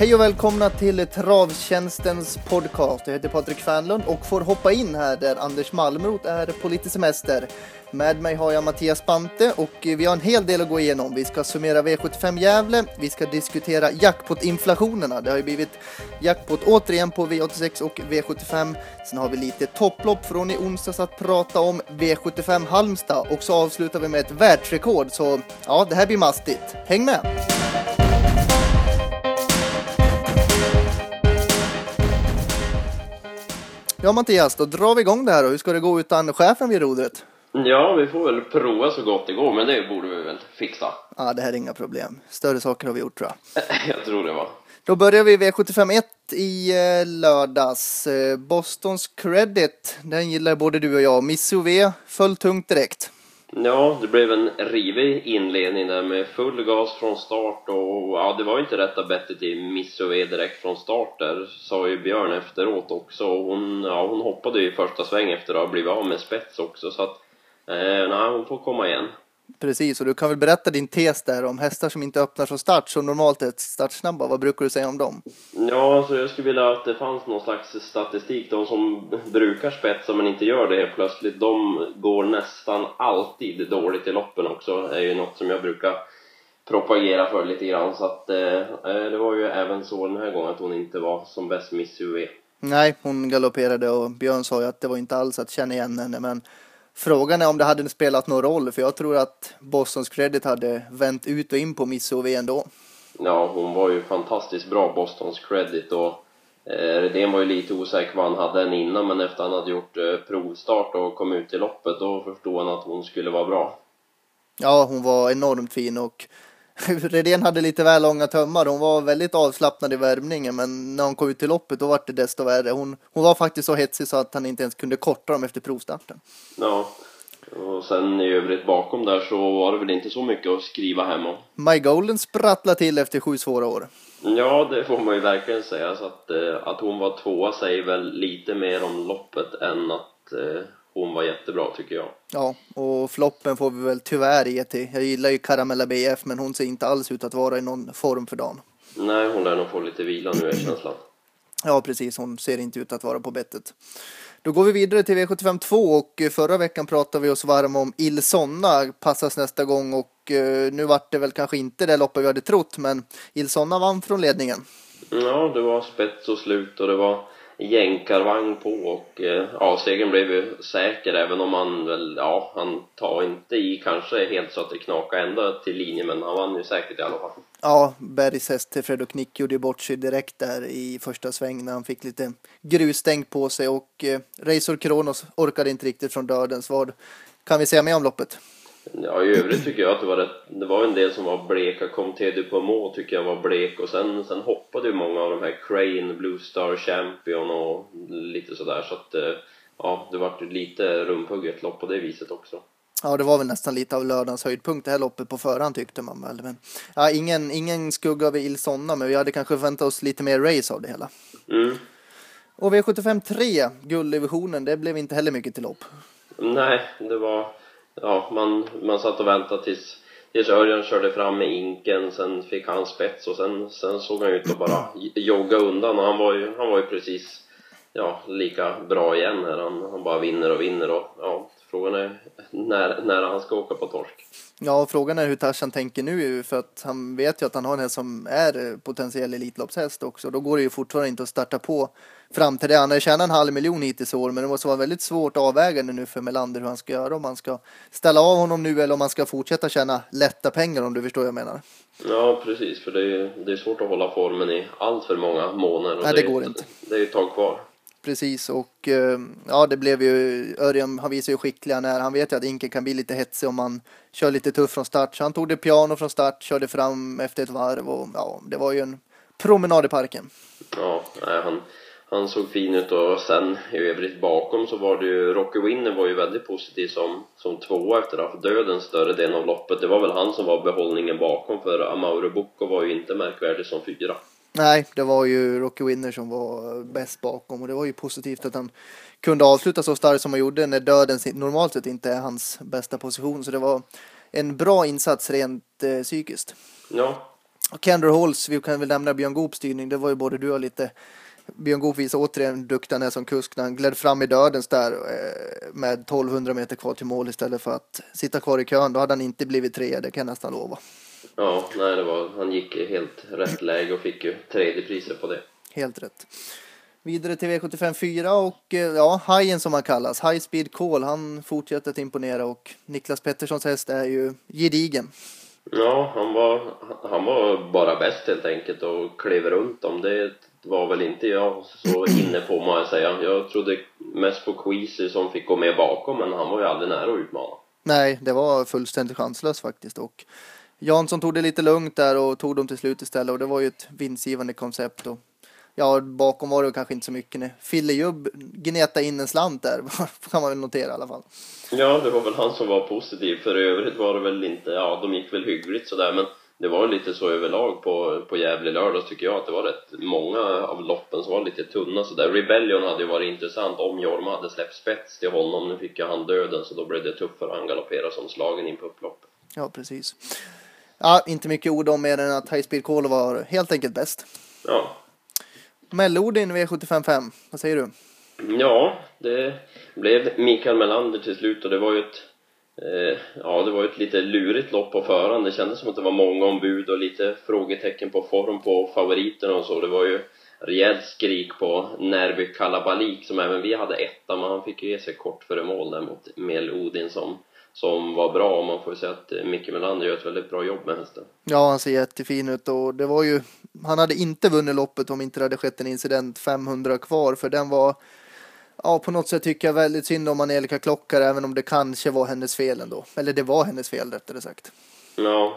Hej och välkomna till Travtjänstens podcast. Jag heter Patrik Fernlund och får hoppa in här där Anders Malmrot är på lite semester. Med mig har jag Mattias Bante och vi har en hel del att gå igenom. Vi ska summera V75 Gävle, vi ska diskutera jackpot-inflationerna. Det har ju blivit jackpot återigen på V86 och V75. Sen har vi lite topplopp från i onsdags att prata om V75 Halmstad och så avslutar vi med ett världsrekord. Så ja, det här blir mastigt. Häng med! Ja Mattias, då drar vi igång det här då. Hur ska det gå utan chefen vid rodret? Ja, vi får väl prova så gott det går, men det borde vi väl fixa. Ja, det här är inga problem. Större saker har vi gjort tror jag. jag tror det var. Då börjar vi V751 i eh, lördags. Eh, Bostons Credit, den gillar både du och jag. Missou V föll tungt direkt. Ja, det blev en rivig inledning där med full gas från start och ja, det var ju inte rätta bettet i Missoué direkt från start där, sa ju Björn efteråt också. Hon, ja, hon hoppade ju i första sväng efter att ha blivit av med spets också så att, eh, nej, hon får komma igen. Precis, och du kan väl berätta din tes där om hästar som inte öppnar från start, som normalt är startsnabba. Vad brukar du säga om dem? Ja, alltså jag skulle vilja att det fanns någon slags statistik. De som brukar spetsa men inte gör det helt plötsligt, de går nästan alltid dåligt i loppen också. Det är ju något som jag brukar propagera för lite grann. Så att eh, det var ju även så den här gången att hon inte var som bäst Miss UV. Nej, hon galopperade och Björn sa ju att det var inte alls att känna igen henne, men Frågan är om det hade spelat någon roll, för jag tror att Bostons Credit hade vänt ut och in på Miss OV ändå. Ja, hon var ju fantastiskt bra, Bostons Credit, och eh, Redén var ju lite osäker vad han hade än innan, men efter han hade gjort eh, provstart och kom ut i loppet, då förstod han att hon skulle vara bra. Ja, hon var enormt fin och Redén hade lite väl långa tömmar. Hon var väldigt avslappnad i värmningen, men när hon kom ut till loppet då var det desto värre. Hon, hon var faktiskt så hetsig så att han inte ens kunde korta dem efter provstarten. Ja, och sen i övrigt bakom där så var det väl inte så mycket att skriva hem om. My Golden sprattlade till efter sju svåra år. Ja, det får man ju verkligen säga. Så att, eh, att hon var tvåa säger väl lite mer om loppet än att eh, hon var jättebra tycker jag. Ja, och floppen får vi väl tyvärr ge till. Jag gillar ju Caramella BF, men hon ser inte alls ut att vara i någon form för dagen. Nej, hon lär nog få lite vila nu är känslan. Ja, precis. Hon ser inte ut att vara på bettet. Då går vi vidare till V75 2 och förra veckan pratade vi oss varma om Ilsonna passas nästa gång och uh, nu vart det väl kanske inte det loppet vi hade trott, men Ilsonna vann från ledningen. Ja, det var spets och slut och det var jänkarvagn på och eh, ja, segern blev ju säker även om han väl, ja, han tar inte i kanske helt så att det knakar ända till linjen men han vann ju säkert i alla fall. Ja, Bergs häst till Fred och Knick gjorde bort sig direkt där i första sväng när han fick lite grusstänk på sig och eh, Razor Kronos orkade inte riktigt från dödens. Vad kan vi säga mer om loppet? Ja, i övrigt tycker jag att det var rätt, det var en del som var bleka. Kom Teddy på må tycker jag var blek och sen, sen hoppade ju många av de här Crane, Blue Star Champion och lite sådär så att eh, ja, det vart lite rumphugget lopp på det viset också. Ja, det var väl nästan lite av lördagens höjdpunkt det här loppet på förhand tyckte man väl. Men, ja, ingen, ingen skugga över Ilsonna, men vi hade kanske förväntat oss lite mer race av det hela. Mm. Och V75 3, gulddivisionen, det blev inte heller mycket till lopp. Nej, det var ja, man, man satt och väntade tills, tills Örjan körde fram med inken, sen fick han spets och sen, sen såg han ut att bara jogga undan och han var ju, han var ju precis ja, lika bra igen här. Han, han bara vinner och vinner och ja, frågan är när, när han ska åka på torsk. Ja, frågan är hur Tarzan tänker nu för att han vet ju att han har en häst som är potentiell Elitloppshäst också. Då går det ju fortfarande inte att starta på fram till det. Han har tjänat en halv miljon hittills i år, men det måste vara väldigt svårt avvägande nu för Melander hur han ska göra. Om han ska ställa av honom nu eller om han ska fortsätta tjäna lätta pengar om du förstår vad jag menar. Ja, precis, för det är, det är svårt att hålla formen i allt för många månader. Nej, det, det går inte. Det är ju ett tag kvar. Precis och ehm, ja, det blev ju Örjan. Han visar ju skicklig han är. Han vet ju att Inke kan bli lite hetsig om man kör lite tuff från start. Så han tog det piano från start, körde fram efter ett varv och ja, det var ju en promenad i parken. Ja, nej, han, han såg fin ut och sen i övrigt bakom så var det ju Rocky Winner var ju väldigt positiv som, som tvåa efter att ha haft döden större delen av loppet. Det var väl han som var behållningen bakom för Amauro Bocco var ju inte märkvärdig som fyra. Nej, det var ju Rocky Winner som var bäst bakom och det var ju positivt att han kunde avsluta så starkt som han gjorde när döden normalt sett inte är hans bästa position. Så det var en bra insats rent eh, psykiskt. Ja. Kendra Halls, vi kan väl nämna Björn Goops styrning. Det var ju både du och lite Björn Goop visar återigen duktig han är som kusk när han gled fram i dödens där eh, med 1200 meter kvar till mål istället för att sitta kvar i kön. Då hade han inte blivit trea, det kan jag nästan lova. Ja, nej, det var, han gick i helt rätt läge och fick ju tredje priset på det. Helt rätt. Vidare till V75 4 och eh, ja, Hajen som han kallas, High Speed Call, han fortsätter att imponera och Niklas Petterssons häst är ju gedigen. Ja, han var, han var bara bäst helt enkelt och klev runt dem. Det var väl inte jag så inne på må jag säga. Jag trodde mest på Queasy som fick gå med bakom men han var ju aldrig nära att utmana. Nej, det var fullständigt chanslöst faktiskt och Jansson tog det lite lugnt där och tog dem till slut istället och det var ju ett vinstgivande koncept och ja, bakom var det kanske inte så mycket. Fille Fillejubb gnetade in en slant där, kan man väl notera i alla fall. Ja, det var väl han som var positiv. För i övrigt var det väl inte, ja, de gick väl hyggligt sådär, men det var lite så överlag på, på Gävle lördags tycker jag att det var rätt många av loppen som var lite tunna sådär. Rebellion hade ju varit intressant om Jorma hade släppt spets till honom. Nu fick ju han döden så då blev det tuffare. Han galopperade som slagen in på upploppet. Ja, precis. Ja, inte mycket ord om mer än att High Speed Call var helt enkelt bäst. Ja, Mellodin V755, vad säger du? Ja, det blev Mikael Melander till slut och det var ju ett eh, ja, det var ett lite lurigt lopp på förhand. Det kändes som att det var många ombud och lite frågetecken på form på favoriterna och så. Det var ju rejält skrik på Närby Kalabalik som även vi hade etta, men han fick ju ge sig kort före mål där mot Melodin som som var bra och man får säga att Micke Melander gör ett väldigt bra jobb med hästen. Ja, han ser jättefin ut och det var ju, han hade inte vunnit loppet om inte det hade skett en incident 500 kvar för den var, ja på något sätt tycker jag väldigt synd om Angelica Klockare även om det kanske var hennes fel ändå. Eller det var hennes fel rättare sagt. Ja,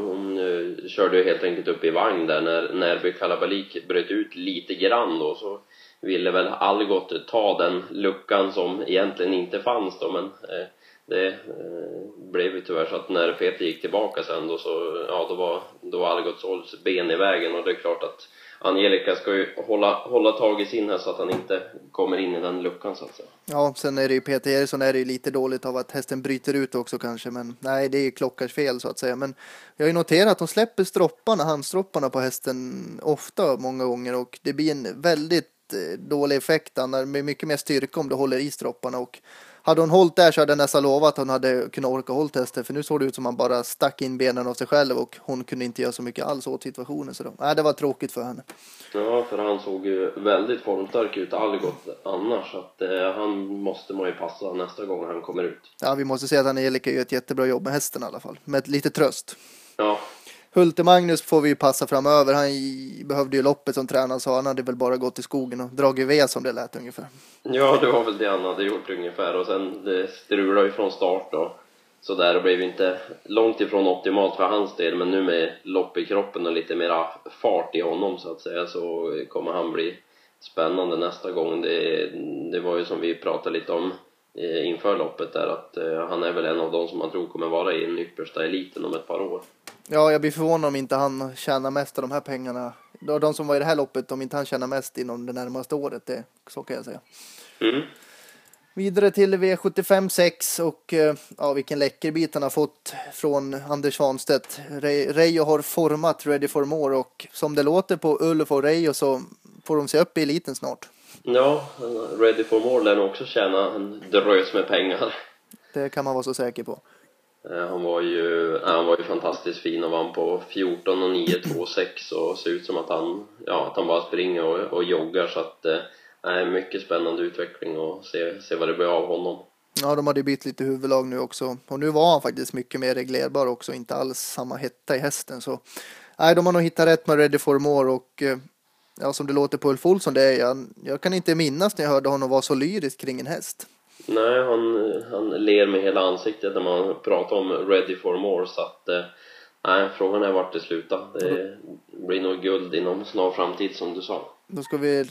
hon uh, körde ju helt enkelt upp i vagn där när Närby Kalabalik bröt ut lite grann då så ville väl Algot ta den luckan som egentligen inte fanns då men uh, det eh, blev ju tyvärr så att när Peter gick tillbaka sen då så, ja då var, då var Algots ben i vägen och det är klart att Angelica ska ju hålla, hålla tag i sin här så att han inte kommer in i den luckan så att säga. Ja, sen är det ju Peter Eriksson är det ju lite dåligt av att hästen bryter ut också kanske, men nej, det är ju Klockars fel så att säga. Men jag har ju noterat att de släpper stropparna, handstropparna på hästen ofta, många gånger och det blir en väldigt eh, dålig effekt. Han har mycket mer styrka om du håller i stropparna och hade hon hållit där så hade jag nästan lovat att hon hade kunnat orka hålla testet. För nu såg det ut som att han bara stack in benen av sig själv och hon kunde inte göra så mycket alls åt situationen. Så då, nej, det var tråkigt för henne. Ja, för han såg ju väldigt formstark ut, Algot, annars. Så att eh, han måste man ju passa nästa gång han kommer ut. Ja, vi måste säga att Angelica gör ett jättebra jobb med hästen i alla fall. Med lite tröst. Ja, Hulte-Magnus får vi passa framöver. Han behövde ju loppet som tränare så han hade väl bara gått i skogen och dragit ved som det lät ungefär. Ja, det var väl det han hade gjort ungefär och sen det strulade ju från start och Så där blev inte långt ifrån optimalt för hans del men nu med lopp i kroppen och lite mera fart i honom så att säga så kommer han bli spännande nästa gång. Det, det var ju som vi pratade lite om eh, inför loppet där att eh, han är väl en av de som man tror kommer vara i den yppersta eliten om ett par år. Ja, jag blir förvånad om inte han tjänar mest av de här pengarna. De som var i det här loppet, om inte han tjänar mest inom det närmaste året, det, så kan jag säga. Mm. Vidare till V75 6 och eh, ja, vilken läcker bit han har fått från Anders Svanstedt. Reijo har format Ready for More och som det låter på Ulf och Reijo så får de se upp i eliten snart. Ja, Ready for More lär nog också tjäna en drös med pengar. Det kan man vara så säker på. Eh, han var ju, eh, han var ju fantastiskt fin och vann på 14 och 9, 2, 6 och ser ut som att han, ja, att han bara springer och, och joggar så att eh, mycket spännande utveckling och se, se vad det blir av honom. Ja, de hade bytt lite huvudlag nu också och nu var han faktiskt mycket mer reglerbar också, inte alls samma hetta i hästen så nej, de har nog hittat rätt med Ready for More och eh, ja, som det låter på Ulf Olsson, det är jag, jag kan inte minnas när jag hörde honom vara så lyrisk kring en häst. Nej, han, han ler med hela ansiktet när man pratar om ready for more så att eh, nej, frågan är vart det slutar. Det blir nog guld inom snar framtid som du sa. Då ska vi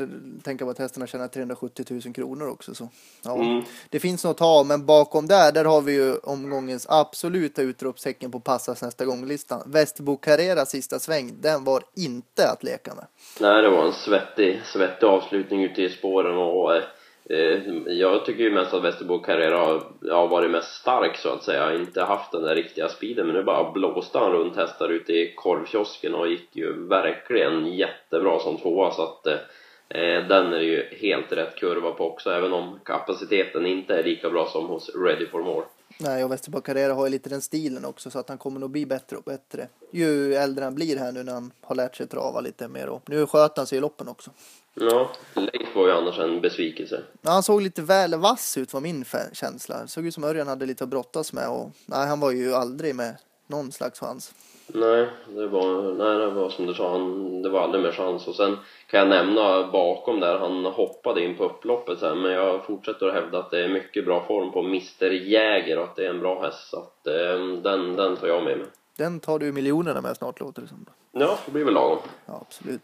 tänka på att hästarna tjänar 370 000 kronor också. Så. Ja, mm. Det finns något att ta, men bakom där, där har vi ju omgångens absoluta utropstecken på passas nästa gång-listan. Västerbo Carrera sista sväng, den var inte att leka med. Nej, det var en svettig, svettig avslutning ute i spåren och Eh, Eh, jag tycker ju mest att Västerbo Carrera har varit mest stark så att säga, inte haft den där riktiga speeden men nu bara blåste han runt hästar ute i korvkiosken och gick ju verkligen jättebra som tvåa så att eh, den är ju helt rätt kurva på också även om kapaciteten inte är lika bra som hos Ready for More. Nej, och Västerbo Carrera har ju lite den stilen också så att han kommer nog bli bättre och bättre ju äldre han blir här nu när han har lärt sig trava lite mer och nu sköt han sig i loppen också. Ja, Leif var ju annars en besvikelse. Ja, han såg lite väl vass ut var min känsla. Det såg ut som Örjan hade lite att brottas med och nej, han var ju aldrig med någon slags chans. Nej, det var, nej, det var som du sa, han, det var aldrig mer chans. Och sen kan jag nämna bakom där, han hoppade in på upploppet sen, men jag fortsätter att hävda att det är mycket bra form på Mr Jäger och att det är en bra häst. Så att eh, den, den tar jag med mig. Den tar du miljonerna med snart låter det som. Ja, det blir väl lagom. Ja, absolut.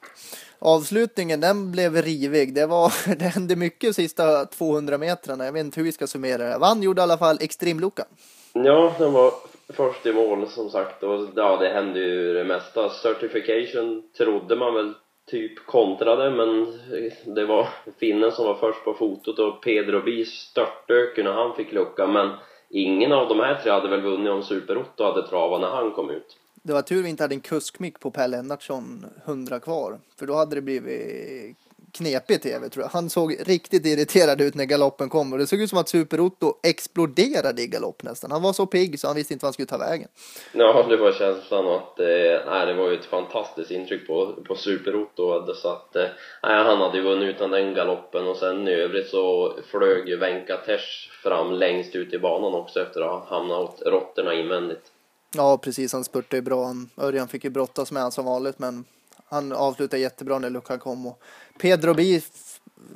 Avslutningen, den blev rivig. Det, var, det hände mycket de sista 200 metrarna. Jag vet inte hur vi ska summera det. Vann gjorde i alla fall Extremluckan. Ja, den var först i mål som sagt och ja, det hände ju det mesta. Certification trodde man väl typ kontrade men det var finnen som var först på fotot och Pedro Bi störtdök när han fick lucka men ingen av de här tre hade väl vunnit om Super-Otto hade travat när han kom ut. Det var tur vi inte hade en kuskmick på Per Lennartsson 100 kvar för då hade det blivit knepig tv tror jag. Han såg riktigt irriterad ut när galoppen kom och det såg ut som att Super-Otto exploderade i galopp nästan. Han var så pigg så han visste inte vad han skulle ta vägen. Ja, det var känslan att, eh, nej det var ju ett fantastiskt intryck på, på Super-Otto så att, eh, nej han hade ju vunnit utan den galoppen och sen i övrigt så flög ju Venkatesh fram längst ut i banan också efter att ha hamnat åt råttorna invändigt. Ja, precis. Han spurtade ju bra. Örjan fick ju brottas med han som vanligt, men han avslutade jättebra när luckan kom. Och Pedro Bi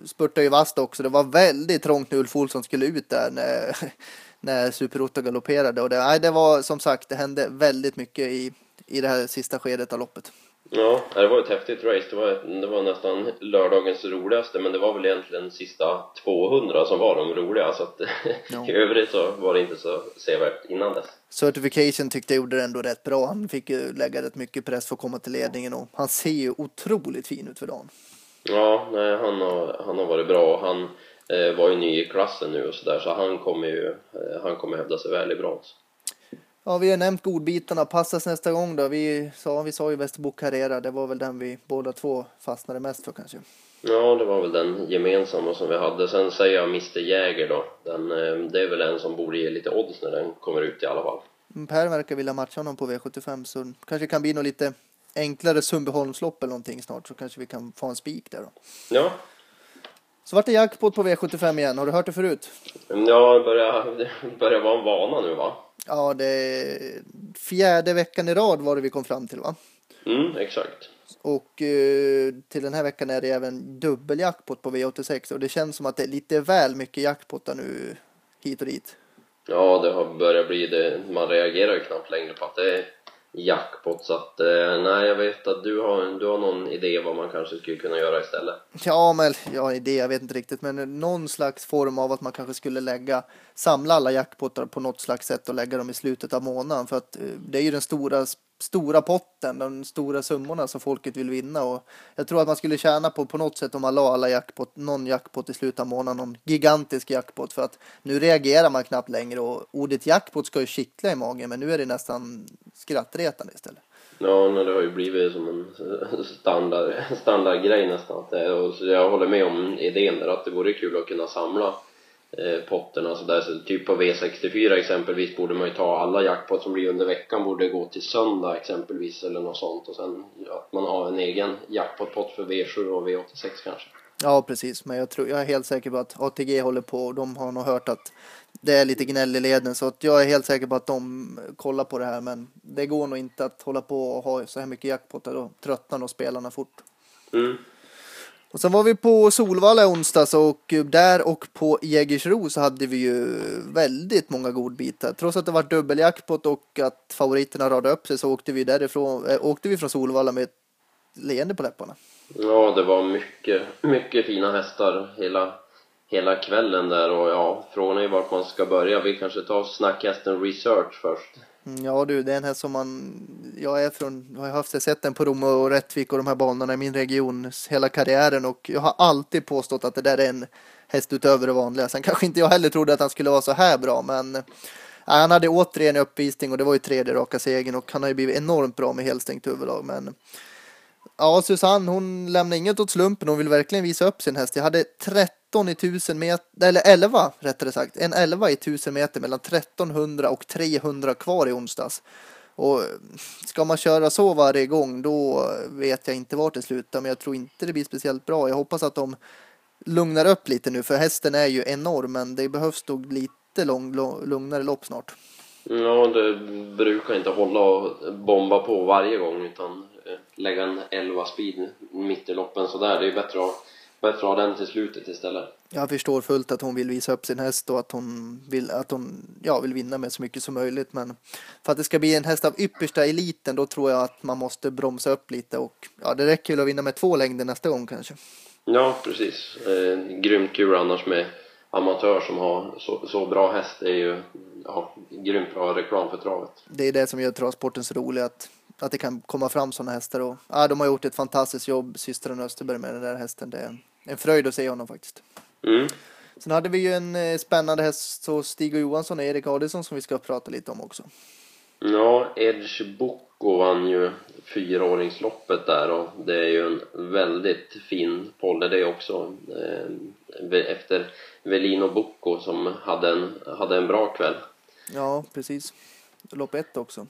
spurtade ju vasst också. Det var väldigt trångt när Ulf Olsson skulle ut där när, när Super galopperade. Och det, nej, det var som sagt, det hände väldigt mycket i, i det här sista skedet av loppet. Ja, det var ett häftigt race. Det var, det var nästan lördagens roligaste, men det var väl egentligen de sista 200 som var de roliga. Så att, ja. i övrigt så var det inte så sevärt innan dess. Certification tyckte jag gjorde det ändå rätt bra. Han fick ju lägga rätt mycket press för att komma till ledningen och han ser ju otroligt fin ut för dagen. Ja, nej, han har, han har varit bra han eh, var ju ny i klassen nu och sådär så han kommer ju eh, han kommer hävda sig väl i brons. Ja, vi har nämnt godbitarna. Passas nästa gång då. Vi sa, vi sa ju Västerbo Carrera. Det var väl den vi båda två fastnade mest för kanske. Ja, det var väl den gemensamma som vi hade. Sen säger jag Mr Jäger då. Den, eh, det är väl en som borde ge lite odds när den kommer ut i alla fall. Mm, per verkar vilja matcha honom på V75 så kanske kan bli något lite enklare Sundbyholmslopp eller någonting snart så kanske vi kan få en spik där då. Ja. Så vart det jackpot på V75 igen. Har du hört det förut? Ja, det börjar, börjar vara en vana nu va? Ja, det är fjärde veckan i rad var det vi kom fram till va? Mm, exakt. Och uh, till den här veckan är det även dubbeljackpot på V86 och det känns som att det är lite väl mycket jackpotar nu hit och dit. Ja, det har börjat bli det. Man reagerar ju knappt längre på att det är jackpot så att eh, nej jag vet att du har, du har någon idé vad man kanske skulle kunna göra istället. Ja men ja idé jag vet inte riktigt men någon slags form av att man kanske skulle lägga samla alla jackpotar på något slags sätt och lägga dem i slutet av månaden för att eh, det är ju den stora stora potten, de stora summorna som folket vill vinna och jag tror att man skulle tjäna på på något sätt om man la alla jackpot, någon jackpot i slutet av månaden, någon gigantisk jackpot för att nu reagerar man knappt längre och ordet jackpot ska ju kittla i magen men nu är det nästan skrattretande istället. Ja, det har ju blivit som en standard, standardgrej nästan. Och jag håller med om idén där att det vore kul att kunna samla potterna så där. Så typ på V64 exempelvis borde man ju ta alla jackpot som blir under veckan borde gå till söndag exempelvis eller något sånt och sen att man har en egen jackpot-pott för V7 och V86 kanske. Ja, precis. Men jag, tror, jag är helt säker på att ATG håller på och de har nog hört att det är lite gnäll i leden så att jag är helt säker på att de kollar på det här men det går nog inte att hålla på och ha så här mycket jackpotar då tröttnar nog spelarna fort. Mm. Och sen var vi på Solvalla i onsdags och där och på Jägersro så hade vi ju väldigt många godbitar. Trots att det var dubbeljackpot och att favoriterna radade upp sig så åkte vi därifrån, äh, åkte vi från Solvalla med ett leende på läpparna. Ja, det var mycket, mycket fina hästar hela, hela kvällen där och ja, frågan är ju vart man ska börja. Vi kanske tar snackhästen Research först. Mm, ja du, det är en häst som man, jag är från, jag har haft sett den på Rom och Rättvik och de här banorna i min region hela karriären och jag har alltid påstått att det där är en häst utöver det vanliga. Sen kanske inte jag heller trodde att han skulle vara så här bra, men nej, han hade återigen uppvisning och det var ju tredje raka segern och han har ju blivit enormt bra med helstängt huvudlag. Men ja, Susanne, hon lämnar inget åt slumpen. Hon vill verkligen visa upp sin häst. Jag hade 13 i 1000 meter, eller 11 rättare sagt, en 11 i 1000 meter mellan 1300 och 300 kvar i onsdags. Och eh, ska man köra så varje gång då vet jag inte vart det slutar men jag tror inte det blir speciellt bra. Jag hoppas att de lugnar upp lite nu för hästen är ju enorm men det behövs nog lite lång, lugnare lopp snart. Ja, det brukar inte hålla och bomba på varje gång utan lägga en 11 speed mitt i loppen sådär. Det är bättre att, bättre att ha den till slutet istället. Jag förstår fullt att hon vill visa upp sin häst och att hon vill, att hon, ja, vill vinna med så mycket som möjligt. Men för att det ska bli en häst av yppersta eliten då tror jag att man måste bromsa upp lite och ja, det räcker väl att vinna med två längder nästa gång kanske. Ja, precis. Eh, grymt kul annars med amatör som har så, så bra häst. Det är ju ja, grymt bra reklam för travet. Det är det som gör travsporten så rolig, att, att det kan komma fram sådana hästar. Och, ja, de har gjort ett fantastiskt jobb, systrarna Österberg, med den där hästen. Det är en fröjd att se honom faktiskt. Mm. Sen hade vi ju en eh, spännande häst, så Stig och Johansson och Erik Adelsson som vi ska prata lite om också. Ja, Edge Bocco vann ju fyraåringsloppet där och det är ju en väldigt fin polle det också eh, efter Velino Bocco som hade en, hade en bra kväll. Ja, precis. Lopp ett också.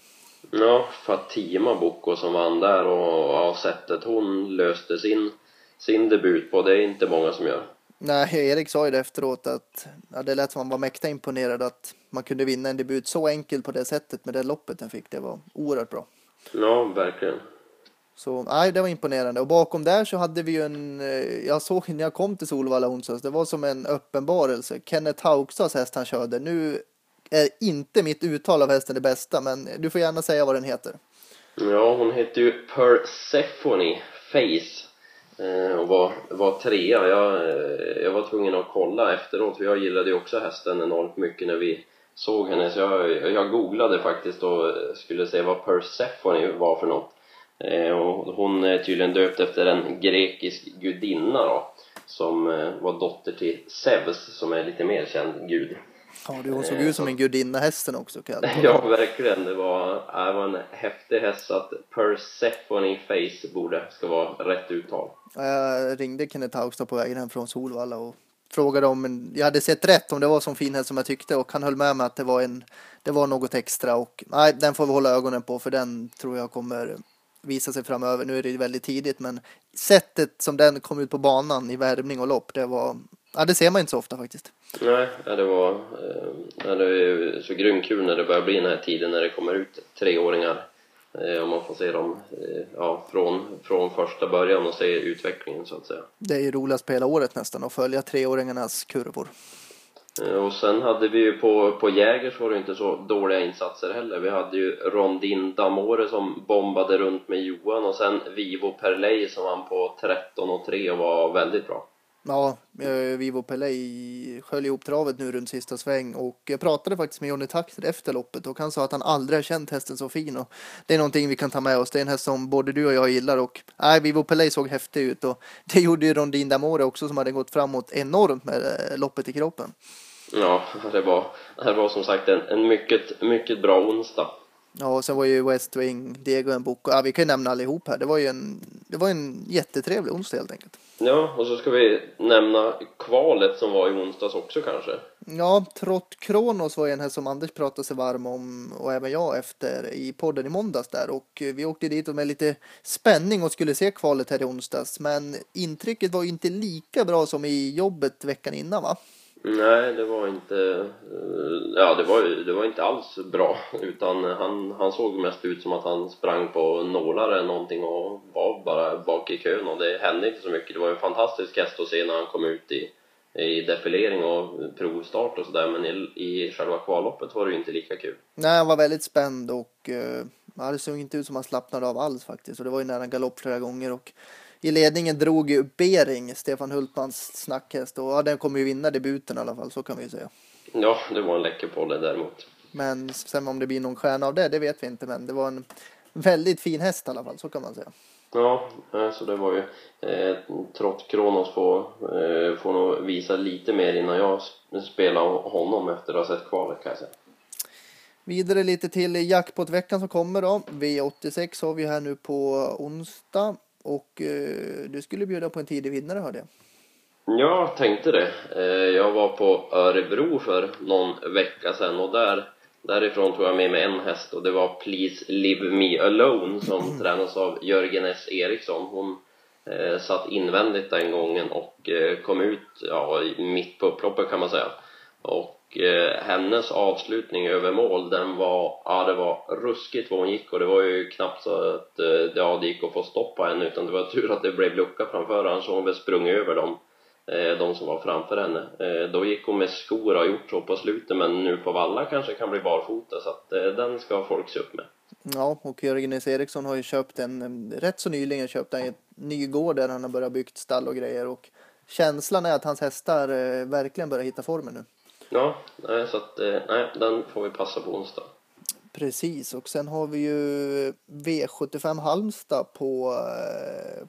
Ja, Fatima Bocco som vann där och ja, sättet hon löste sin, sin debut på, det är inte många som gör. Nej, Erik sa ju det efteråt att ja, det lät som han var mäkta imponerad att man kunde vinna en debut så enkelt på det sättet med det loppet den fick. Det var oerhört bra. Ja, verkligen. Så nej, det var imponerande. Och bakom där så hade vi ju en, eh, jag såg när jag kom till Solvalla onsdags, det var som en uppenbarelse. Kenneth Haugstads häst han körde. Nu är inte mitt uttal av hästen det bästa, men du får gärna säga vad den heter. Ja, hon heter ju Persephone Face eh, och var, var trea. Jag, eh, jag var tvungen att kolla efteråt, för jag gillade ju också hästen enormt mycket när vi såg henne. Så jag, jag googlade faktiskt och skulle se vad Persephone var för något. Eh, och hon är tydligen döpt efter en grekisk gudinna då, som var dotter till Zeus, som är lite mer känd gud. Ja, du, hon såg ut som en gudinna hästen också. Kan ja, verkligen. Det var, det var en häftig häst, så att Persephone Face borde ska vara rätt uttal. Jag ringde Kenneth Haugstad på vägen hem från Solvalla och frågade om en, jag hade sett rätt om det var så fin häst som jag tyckte och han höll med mig att det var en, det var något extra och nej, den får vi hålla ögonen på för den tror jag kommer visa sig framöver. Nu är det väldigt tidigt, men sättet som den kom ut på banan i värmning och lopp, det var, ja det ser man inte så ofta faktiskt. Nej, det var, eh, det är så grymt kul när det börjar bli den här tiden när det kommer ut treåringar Eh, om man får se dem eh, ja, från, från första början och se utvecklingen så att säga. Det är ju roligast på hela året nästan att följa treåringarnas kurvor. Eh, och sen hade vi ju på, på Jägers var det inte så dåliga insatser heller. Vi hade ju Rondin Damore som bombade runt med Johan och sen Vivo Perley som vann på 13 och 3 och var väldigt bra. Ja, eh, Vivo Pelé sköljer ihop travet nu runt sista sväng och jag pratade faktiskt med Johnny Taxer efter loppet och han sa att han aldrig har känt hästen så fin och det är någonting vi kan ta med oss. Det är en häst som både du och jag gillar och nej, Vivo Pelé såg häftig ut och det gjorde ju Rondin Damore också som hade gått framåt enormt med eh, loppet i kroppen. Ja, det var, det var som sagt en, en mycket, mycket bra onsdag. Ja, och sen var ju West Wing, Diego Mboko, ja vi kan ju nämna allihop här. Det var ju en, det var en jättetrevlig onsdag helt enkelt. Ja, och så ska vi nämna kvalet som var i onsdags också kanske. Ja, Trott Kronos var en här som Anders pratade sig varm om och även jag efter i podden i måndags där och vi åkte dit med lite spänning och skulle se kvalet här i onsdags men intrycket var inte lika bra som i jobbet veckan innan va? Nej, det var inte... Eh, ja, det var, det var inte alls bra. Utan han, han såg mest ut som att han sprang på nålar eller någonting och var bara bak i kön och det hände inte så mycket. Det var en fantastisk häst att se när han kom ut i, i defilering och provstart och sådär men i, i själva kvalloppet var det ju inte lika kul. Nej, han var väldigt spänd och uh, det såg inte ut som att han slappnade av alls faktiskt och det var ju nära galopp flera gånger och i ledningen drog ju Bering, Stefan Hultmans snackhäst och ja, den kommer ju vinna debuten i alla fall, så kan vi ju säga. Ja, det var en läcker polle däremot. Men sen om det blir någon stjärna av det, det vet vi inte. Men det var en väldigt fin häst i alla fall, så kan man säga. Ja, eh, så det var ju eh, Trott Kronos får, eh, får nog visa lite mer innan jag spelar honom efter att ha sett kvalet kan jag säga. Vidare lite till jackpot-veckan som kommer då. V86 har vi här nu på onsdag. Och eh, du skulle bjuda på en tidig vinnare hörde jag. Jag tänkte det. Eh, jag var på Örebro för någon vecka sedan och där Därifrån tog jag med mig en häst och det var Please Leave Me Alone som mm. tränas av Jörgen S Eriksson. Hon eh, satt invändigt den gången och eh, kom ut ja, mitt på upploppet kan man säga. Och eh, hennes avslutning över mål den var, ja det var ruskigt vad hon gick och det var ju knappt så att eh, ja, det gick att få stopp på henne utan det var tur att det blev lucka framför annars hade hon väl sprungit över dem Eh, de som var framför henne. Eh, då gick hon med skor och har gjort så på slutet men nu på valla kanske kan bli barfota så att eh, den ska folk se upp med. Ja, och Jörgen S. Eriksson har ju köpt en, rätt så nyligen köpt en ny gård där han har börjat byggt stall och grejer och känslan är att hans hästar eh, verkligen börjar hitta formen nu. Ja, så att nej, den får vi passa på onsdag. Precis, och sen har vi ju V75 Halmstad på,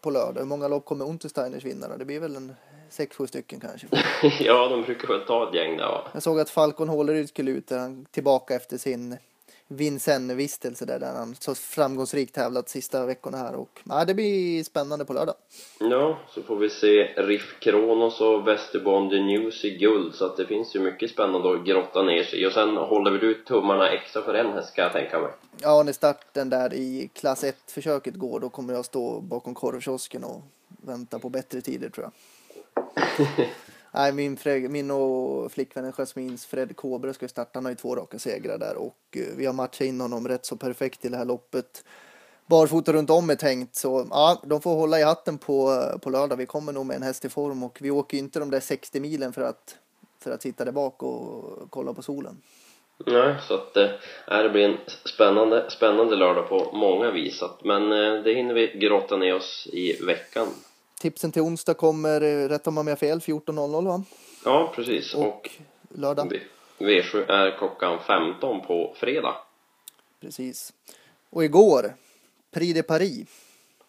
på lördag. Hur många lopp kommer Untersteiners vinnare? Det blir väl en sex, sju stycken kanske. ja, de brukar väl ta ett gäng där va? Jag såg att Falcon Håleryd skulle ut, han tillbaka efter sin Vincennes-vistelse där, där han så framgångsrikt tävlat sista veckorna här och ja, det blir spännande på lördag. Ja, så får vi se Riff Kronos och Västerbond News i guld så att det finns ju mycket spännande att grotta ner sig och sen håller vi ut tummarna extra för en häst kan jag tänka mig. Ja, när starten där i klass 1-försöket går då kommer jag stå bakom korvkiosken och vänta på bättre tider tror jag. Nej, min, Fred, min och flickvännen Jasmins Fred Kåbre ska starta. Han har ju två raka segrar där och eh, vi har matchat in honom rätt så perfekt i det här loppet. Barfota runt om är tänkt så ja, de får hålla i hatten på, eh, på lördag. Vi kommer nog med en häst i form och vi åker inte de där 60 milen för att, för att sitta där bak och kolla på solen. Nej, så att äh, det blir en spännande, spännande lördag på många vis. Men äh, det hinner vi grotta ner oss i veckan. Tipsen till onsdag kommer, eh, rätt om man har fel, 14.00 va? Ja, precis. Och, och lördag? V7 är klockan 15 på fredag. Precis. Och igår, Prix de Paris.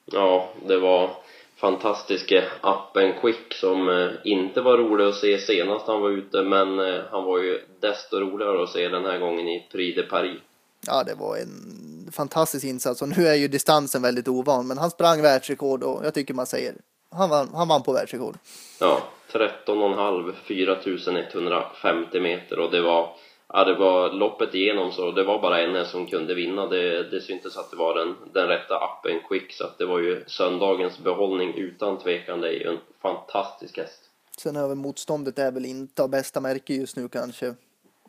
Ja, det var fantastiska appen Quick som eh, inte var rolig att se senast han var ute men eh, han var ju desto roligare att se den här gången i Prix de Paris. Ja, det var en fantastisk insats och nu är ju distansen väldigt ovan men han sprang världsrekord och jag tycker man säger han vann, han vann på världsrekord. Ja, 13,5, 4150 meter och det var, ja, det var loppet igenom så det var bara en som kunde vinna. Det, det syntes att det var den, den rätta appen Quick så att det var ju söndagens behållning utan tvekan. Det är ju en fantastisk häst. Sen över motståndet är väl inte av bästa märke just nu kanske.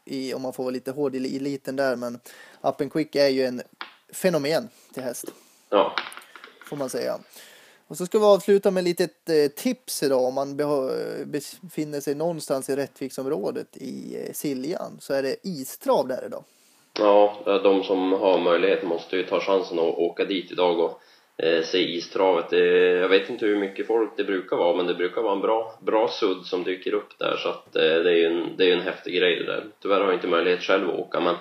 I, om man får vara lite hård i eliten där men appen Quick är ju en fenomen till häst. Ja. Får man säga. Och så ska vi avsluta med ett litet eh, tips idag om man befinner sig någonstans i Rättviksområdet i eh, Siljan så är det istrav där idag. Ja, eh, de som har möjlighet måste ju ta chansen att åka dit idag och eh, se istravet. jag vet inte hur mycket folk det brukar vara men det brukar vara en bra, bra sudd som dyker upp där så att eh, det är ju en, det är en häftig grej det där. Tyvärr har jag inte möjlighet själv att åka men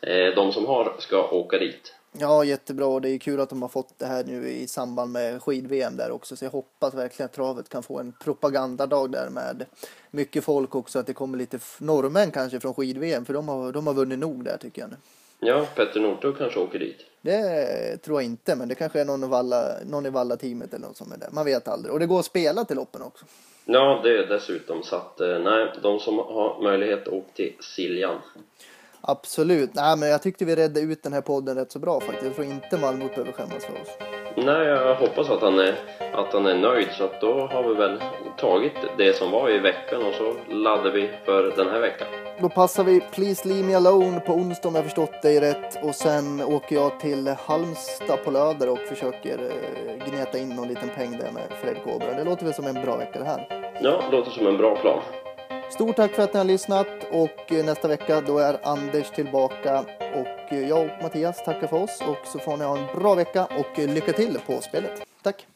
eh, de som har ska åka dit. Ja, jättebra och det är kul att de har fått det här nu i samband med skid-VM där också. Så jag hoppas verkligen att travet kan få en propagandadag där med mycket folk också. Att det kommer lite norrmän kanske från skid-VM för de har, de har vunnit nog där tycker jag nu. Ja, Petter Northug kanske åker dit. Det tror jag inte, men det kanske är någon, Valla, någon i Valla-teamet eller något som är där. Man vet aldrig. Och det går att spela till loppen också. Ja, det är dessutom så att eh, nej, de som har möjlighet åk till Siljan. Absolut. Nej, men jag tyckte vi redde ut den här podden rätt så bra faktiskt. Jag tror inte Malmö behöver skämmas för oss. Nej, jag hoppas att han är, att han är nöjd. Så att då har vi väl tagit det som var i veckan och så laddar vi för den här veckan. Då passar vi Please Leave Me Alone på onsdag om jag förstått dig rätt. Och sen åker jag till Halmstad på lördag och försöker eh, gneta in någon liten peng där med Fred Kobra. Det låter väl som en bra vecka det här? Ja, det låter som en bra plan. Stort tack för att ni har lyssnat och eh, nästa vecka då är Anders tillbaka och eh, jag och Mattias tackar för oss och så får ni ha en bra vecka och eh, lycka till på spelet. Tack!